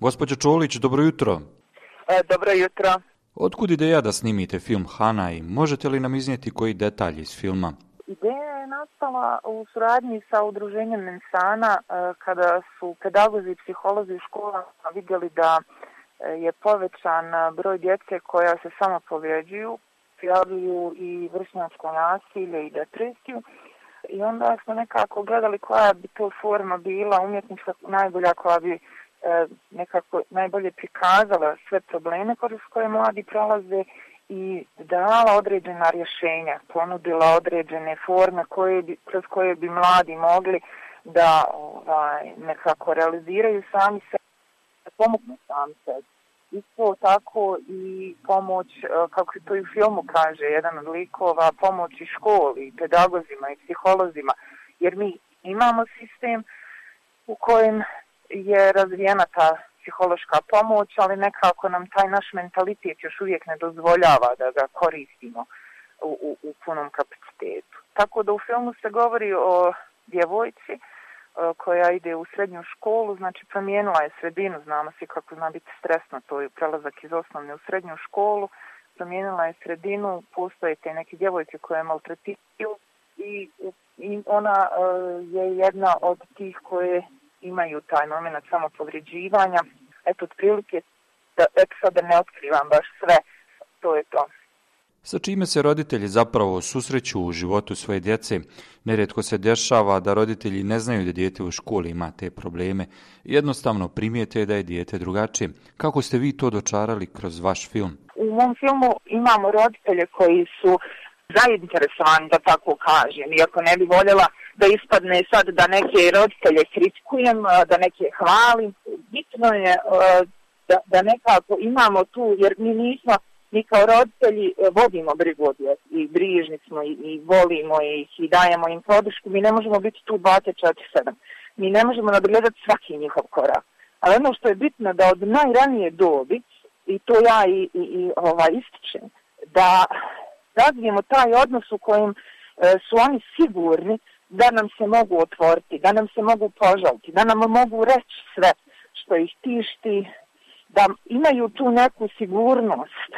Gospođo Čolić, dobro jutro. E, dobro jutro. Otkud ideja da snimite film Hana i možete li nam iznijeti koji detalj iz filma? Ideja je nastala u suradnji sa udruženjem Mensana e, kada su pedagozi i psiholozi u školama vidjeli da e, je povećan broj djece koja se samo povređuju, prijavljuju i vršnjačko nasilje i depresiju. I onda smo nekako gledali koja bi to forma bila umjetnička najbolja koja bi E, nekako najbolje prikazala sve probleme kroz koje mladi prolaze i dala određena rješenja, ponudila određene forme koje bi, kroz koje bi mladi mogli da ovaj, nekako realiziraju sami se, da pomognu sami sebi. Isto tako i pomoć, e, kako se to i u filmu kaže, jedan od likova, pomoć i školi, pedagozima i psiholozima, jer mi imamo sistem u kojem je razvijena ta psihološka pomoć, ali nekako nam taj naš mentalitet još uvijek ne dozvoljava da ga koristimo u, u, u punom kapacitetu. Tako da u filmu se govori o djevojci e, koja ide u srednju školu, znači promijenila je sredinu, znamo svi kako zna biti stresno, to je prelazak iz osnovne u srednju školu, promijenila je sredinu, postoje te neke djevojke koje maltretiraju i, i ona uh, je jedna od tih koje imaju taj moment samopovređivanja. Eto, otprilike, da, eto ne otkrivam baš sve, to je to. Sa čime se roditelji zapravo susreću u životu svoje djece? Nerijetko se dešava da roditelji ne znaju da dijete u školi ima te probleme. Jednostavno primijete da je dijete drugačije. Kako ste vi to dočarali kroz vaš film? U mom filmu imamo roditelje koji su zainteresovani, da tako kažem, iako ne bi voljela da ispadne sad da neke roditelje kritikujem, da neke hvalim. Bitno je da, da nekako imamo tu, jer mi nismo, mi kao roditelji e, vodimo brigu i brižni smo i, i volimo ih i dajemo im podršku, mi ne možemo biti tu 24-7. Mi ne možemo nadgledati svaki njihov korak. Ali ono što je bitno da od najranije dobi, i to ja i, i, i ovaj, ističem, da razvijemo taj odnos u kojem e, su oni sigurni da nam se mogu otvoriti, da nam se mogu požaliti, da nam mogu reći sve što ih tišti, da imaju tu neku sigurnost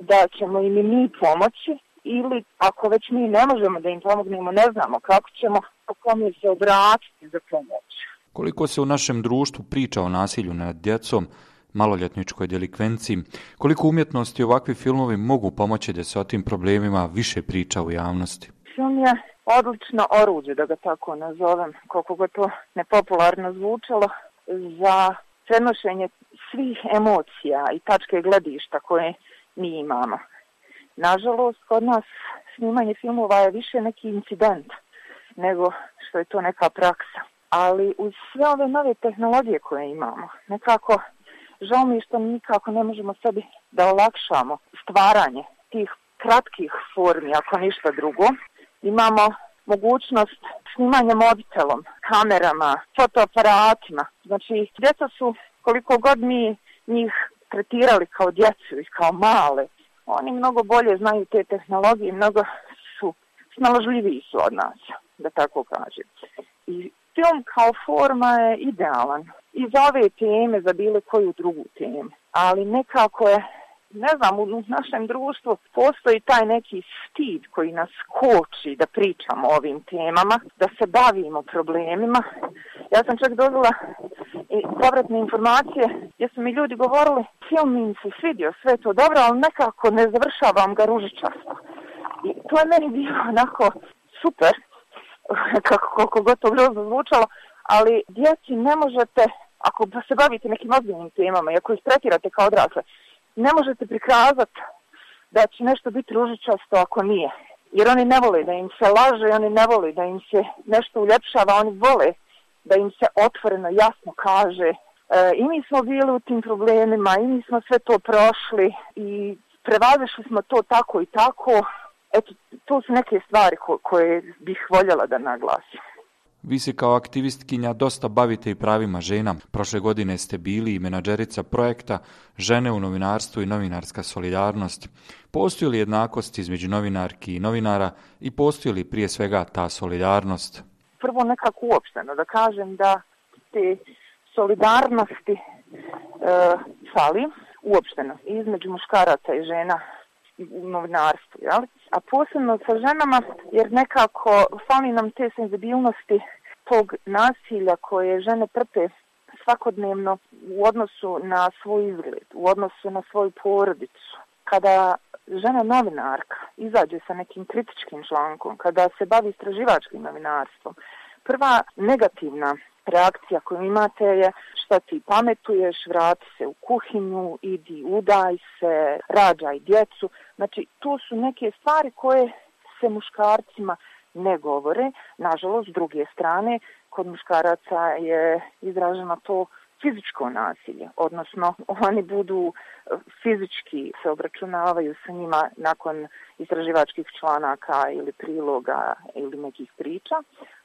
da ćemo im i mi pomoći ili ako već mi ne možemo da im pomognemo, ne znamo kako ćemo, kome se obratiti za pomoć. Koliko se u našem društvu priča o nasilju nad djecom, maloljetničkoj delikvenciji, koliko umjetnosti ovakvi filmovi mogu pomoći da se o tim problemima više priča u javnosti? Film je odlično oruđe, da ga tako nazovem, koliko ga to nepopularno zvučalo, za prenošenje svih emocija i tačke gledišta koje mi imamo. Nažalost, kod nas snimanje filmova je više neki incident nego što je to neka praksa. Ali uz sve ove nove tehnologije koje imamo, nekako žao mi što nikako ne možemo sebi da olakšamo stvaranje tih kratkih formi, ako ništa drugo, imamo mogućnost snimanja mobitelom, kamerama, fotoaparatima. Znači, djeca su, koliko god mi njih tretirali kao djecu i kao male, oni mnogo bolje znaju te tehnologije, mnogo su snaložljiviji su od nas, da tako kažem. I film kao forma je idealan i za ove teme, za bilo koju drugu temu. Ali nekako je ne znam, u našem društvu postoji taj neki stid koji nas koči da pričamo o ovim temama, da se bavimo problemima. Ja sam čak dobila i povratne informacije gdje su mi ljudi govorili film mi se svidio, sve to dobro, ali nekako ne završavam ga ružičasto. I to je meni bilo onako super, kako koliko god to grozno zvučalo, ali djeci ne možete, ako se bavite nekim ozbiljnim temama i ako ih tretirate kao odrasle, ne možete prikazati da će nešto biti ružičasto ako nije. Jer oni ne vole da im se laže, oni ne vole da im se nešto uljepšava, oni vole da im se otvoreno, jasno kaže. E, I mi smo bili u tim problemima, i mi smo sve to prošli i prevazišli smo to tako i tako. Eto, to su neke stvari ko koje bih voljela da naglasim. Vi se kao aktivistkinja dosta bavite i pravima žena. Prošle godine ste bili i menadžerica projekta Žene u novinarstvu i novinarska solidarnost. Postoji li jednakost između novinarki i novinara i postoji li prije svega ta solidarnost? Prvo nekako uopšteno da kažem da te solidarnosti fali uopšteno između muškaraca i žena u novinarstvu, jel? A posebno sa ženama, jer nekako fali nam te senzibilnosti tog nasilja koje žene trpe svakodnevno u odnosu na svoj izgled, u odnosu na svoju porodicu. Kada žena novinarka izađe sa nekim kritičkim člankom, kada se bavi istraživačkim novinarstvom, prva negativna reakcija koju imate je šta ti pametuješ, vrati se u kuhinju, idi udaj se, rađaj djecu. Znači, tu su neke stvari koje se muškarcima ne govore. Nažalost, s druge strane, kod muškaraca je izraženo to fizičko nasilje, odnosno oni budu fizički se obračunavaju sa njima nakon istraživačkih članaka ili priloga ili nekih priča,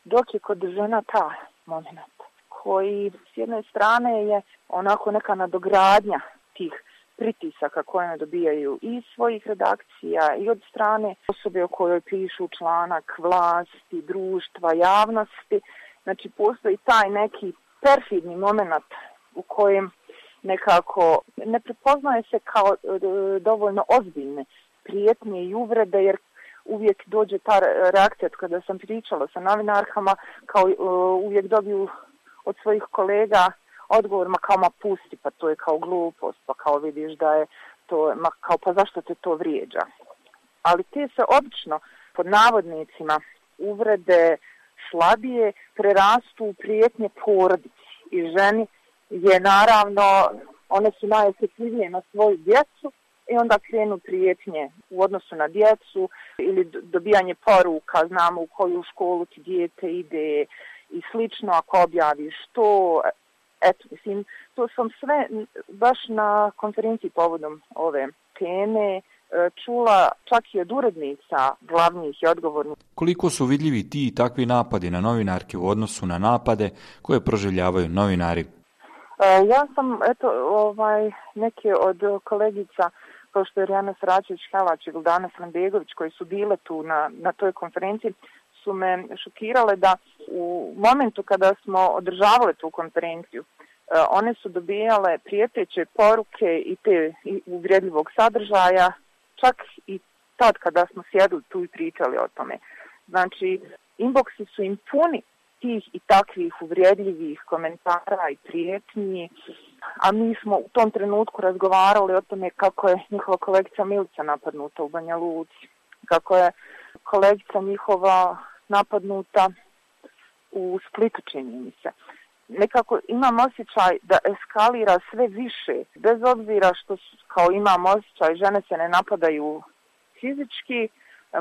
dok je kod žena ta moment koji s jedne strane je onako neka nadogradnja tih pritisaka koje ne dobijaju i svojih redakcija i od strane osobe o kojoj pišu članak vlasti, društva, javnosti. Znači postoji taj neki perfidni moment u kojem nekako ne prepoznaje se kao e, dovoljno ozbiljne prijetnje i uvrede jer uvijek dođe ta reakcija kada sam pričala sa novinarkama kao e, uvijek dobiju od svojih kolega odgovor ma kao ma pusti pa to je kao glupost pa kao vidiš da je to ma kao pa zašto te to vrijeđa? Ali te se obično pod navodnicima uvrede slabije prerastu u prijetnje porodici i ženi je naravno one su najosjetljivije na svoju djecu i onda krenu prijetnje u odnosu na djecu ili dobijanje poruka, znamo u koju školu ti dijete ide i slično ako objaviš to. Eto, mislim, to sam sve baš na konferenciji povodom ove teme e, čula čak i od urednica glavnih i odgovornih. Koliko su vidljivi ti i takvi napadi na novinarke u odnosu na napade koje proživljavaju novinari? E, ja sam, eto, ovaj, neke od kolegica kao što je Rijana Sračević, Halač i Gildana Slambegović koji su bile tu na, na toj konferenciji su me šokirale da u momentu kada smo održavali tu konferenciju e, one su dobijale prijeteće poruke i te uvredljivog sadržaja čak i tad kada smo sjedili tu i pričali o tome. Znači, inboxi su im puni tih i takvih uvrijedljivih komentara i prijetnji, a mi smo u tom trenutku razgovarali o tome kako je njihova kolegica Milica napadnuta u Banja Luci, kako je kolegica njihova napadnuta u Splitu čini mi se. Nekako imam osjećaj da eskalira sve više, bez obzira što kao imam osjećaj žene se ne napadaju fizički,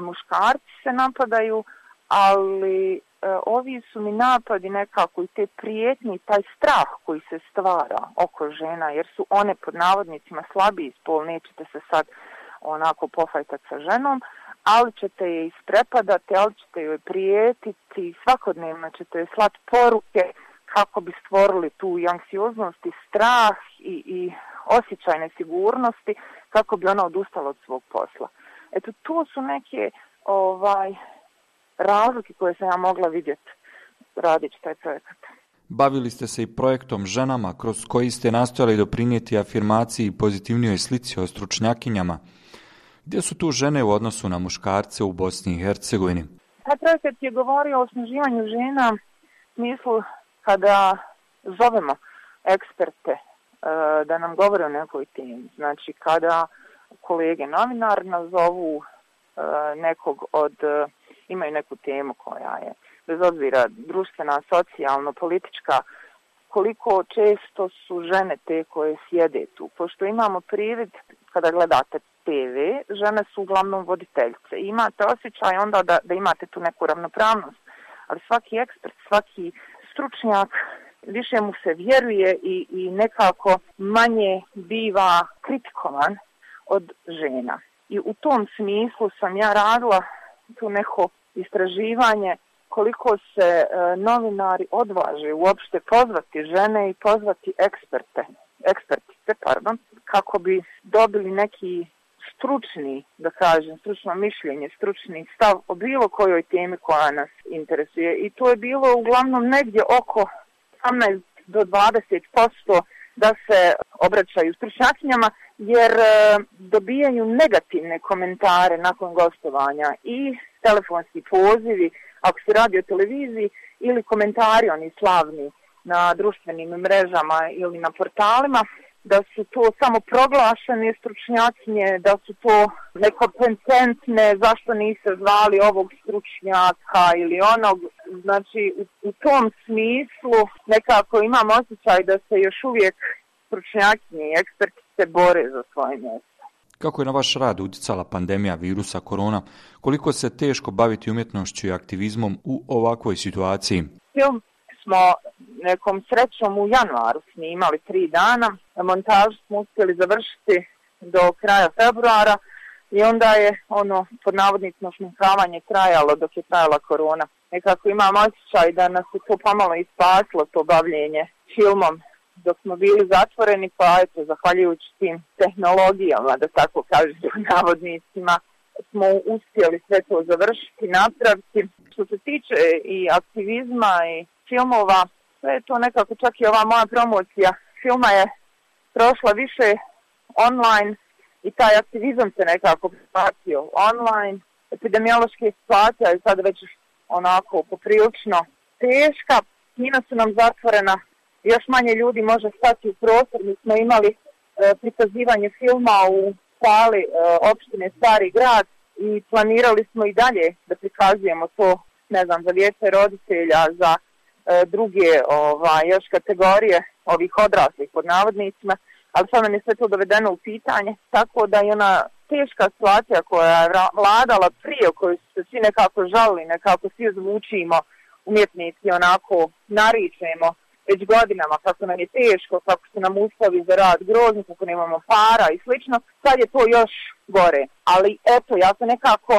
muškarci se napadaju, ali E, ovi su mi napadi nekako i te prijetnje taj strah koji se stvara oko žena, jer su one pod navodnicima slabiji spol, nećete se sad onako pofajtati sa ženom, ali ćete je isprepadati, ali ćete joj prijetiti, svakodnevno ćete joj slati poruke kako bi stvorili tu i anksioznost i strah i, i osjećaj nesigurnosti kako bi ona odustala od svog posla. Eto, tu su neke ovaj, razlike koje sam ja mogla vidjeti radići taj projekat. Bavili ste se i projektom ženama kroz koji ste nastojali doprinijeti afirmaciji i pozitivnijoj slici o stručnjakinjama. Gdje su tu žene u odnosu na muškarce u Bosni i Hercegovini? Taj projekat je govorio o osnaživanju žena u smislu kada zovemo eksperte e, da nam govore o nekoj temi. Znači kada kolege novinar nazovu nekog od imaju neku temu koja je, bez obzira društvena, socijalno, politička, koliko često su žene te koje sjede tu. Pošto imamo privid, kada gledate TV, žene su uglavnom voditeljce. Imate osjećaj onda da, da imate tu neku ravnopravnost, ali svaki ekspert, svaki stručnjak, više mu se vjeruje i, i nekako manje biva kritikovan od žena. I u tom smislu sam ja radila tu neko istraživanje koliko se e, novinari odvaže uopšte pozvati žene i pozvati eksperte, ekspertiste, pardon, kako bi dobili neki stručni, da kažem, stručno mišljenje, stručni stav o bilo kojoj temi koja nas interesuje. I to je bilo uglavnom negdje oko 18 do 20% da se obraćaju stručnjakinjama jer e, dobijaju negativne komentare nakon gostovanja i telefonski pozivi ako se radi o televiziji ili komentari oni slavni na društvenim mrežama ili na portalima da su to samo proglašene stručnjakinje, da su to nekompetentne, zašto niste zvali ovog stručnjaka ili onog. Znači, u, u tom smislu nekako imam osjećaj da se još uvijek stručnjakinje i eksperti se bore za svoje mjesto. Kako je na vaš rad utjecala pandemija virusa korona? Koliko se teško baviti umjetnošću i aktivizmom u ovakvoj situaciji? Film smo nekom srećom u januaru snimali tri dana. Montaž smo uspjeli završiti do kraja februara i onda je ono pod navodnicima šminkavanje trajalo dok je trajala korona. Nekako imam osjećaj da nas je to pomalo ispaslo to bavljenje filmom dok smo bili zatvoreni, pa eto, zahvaljujući tim tehnologijama, da tako kažem, navodnicima, smo uspjeli sve to završiti, napraviti. Što se tiče i aktivizma i filmova, sve to nekako, čak i ova moja promocija filma je prošla više online i taj aktivizam se nekako prebacio online. Epidemiološka situacija je sad već onako poprilično teška, kina su nam zatvorena, još manje ljudi može stati u prostor. Mi smo imali e, prikazivanje filma u sali e, opštine Stari grad i planirali smo i dalje da prikazujemo to, ne znam, za djece roditelja, za e, druge ovaj, još kategorije ovih odraslih pod navodnicima, ali sada nam je sve to dovedeno u pitanje, tako da je ona teška situacija koja je vladala prije, koju su se svi nekako žalili, nekako svi zvučimo umjetnici, onako naričemo već godinama kako nam je teško, kako su nam uslovi za rad grozni, kako nemamo para i slično, sad je to još gore. Ali eto, ja se nekako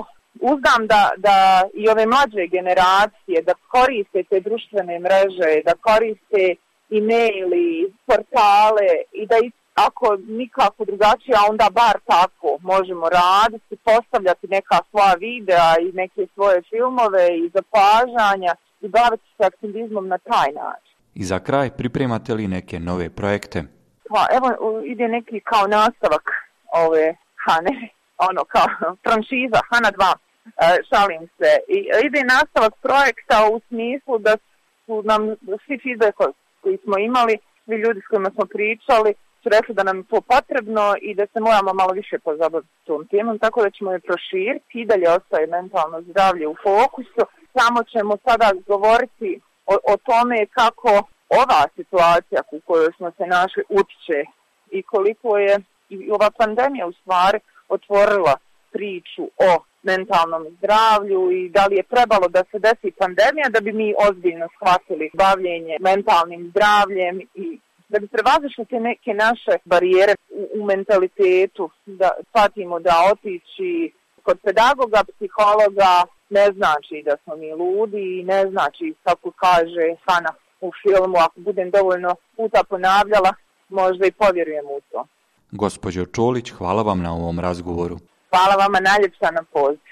uzdam da, da i ove mlađe generacije da koriste te društvene mreže, da koriste e-maili, portale i da ako nikako drugačije, a onda bar tako možemo raditi, postavljati neka svoja videa i neke svoje filmove i zapažanja i baviti se aktivizmom na taj način. I za kraj, pripremate li neke nove projekte? Pa evo, ide neki kao nastavak ove Hane, ono kao franšiza Hana 2, e, šalim se. I ide nastavak projekta u smislu da su nam svi feedback koji smo imali, svi ljudi s kojima smo pričali, su rekli da nam je to potrebno i da se moramo malo više pozabaviti tom temom, tako da ćemo je proširiti i dalje ostaje mentalno zdravlje u fokusu. Samo ćemo sada govoriti o, o tome kako ova situacija u kojoj smo se našli utječe i koliko je i ova pandemija u stvari otvorila priču o mentalnom zdravlju i da li je trebalo da se desi pandemija da bi mi ozbiljno shvatili bavljenje mentalnim zdravljem i da bi prevazišli te neke naše barijere u, u mentalitetu, da shvatimo da otići kod pedagoga, psihologa, ne znači da smo mi ludi i ne znači, kako kaže Hana u filmu, ako budem dovoljno puta ponavljala, možda i povjerujem u to. Gospođo Čolić, hvala vam na ovom razgovoru. Hvala vama najljepša na poziv.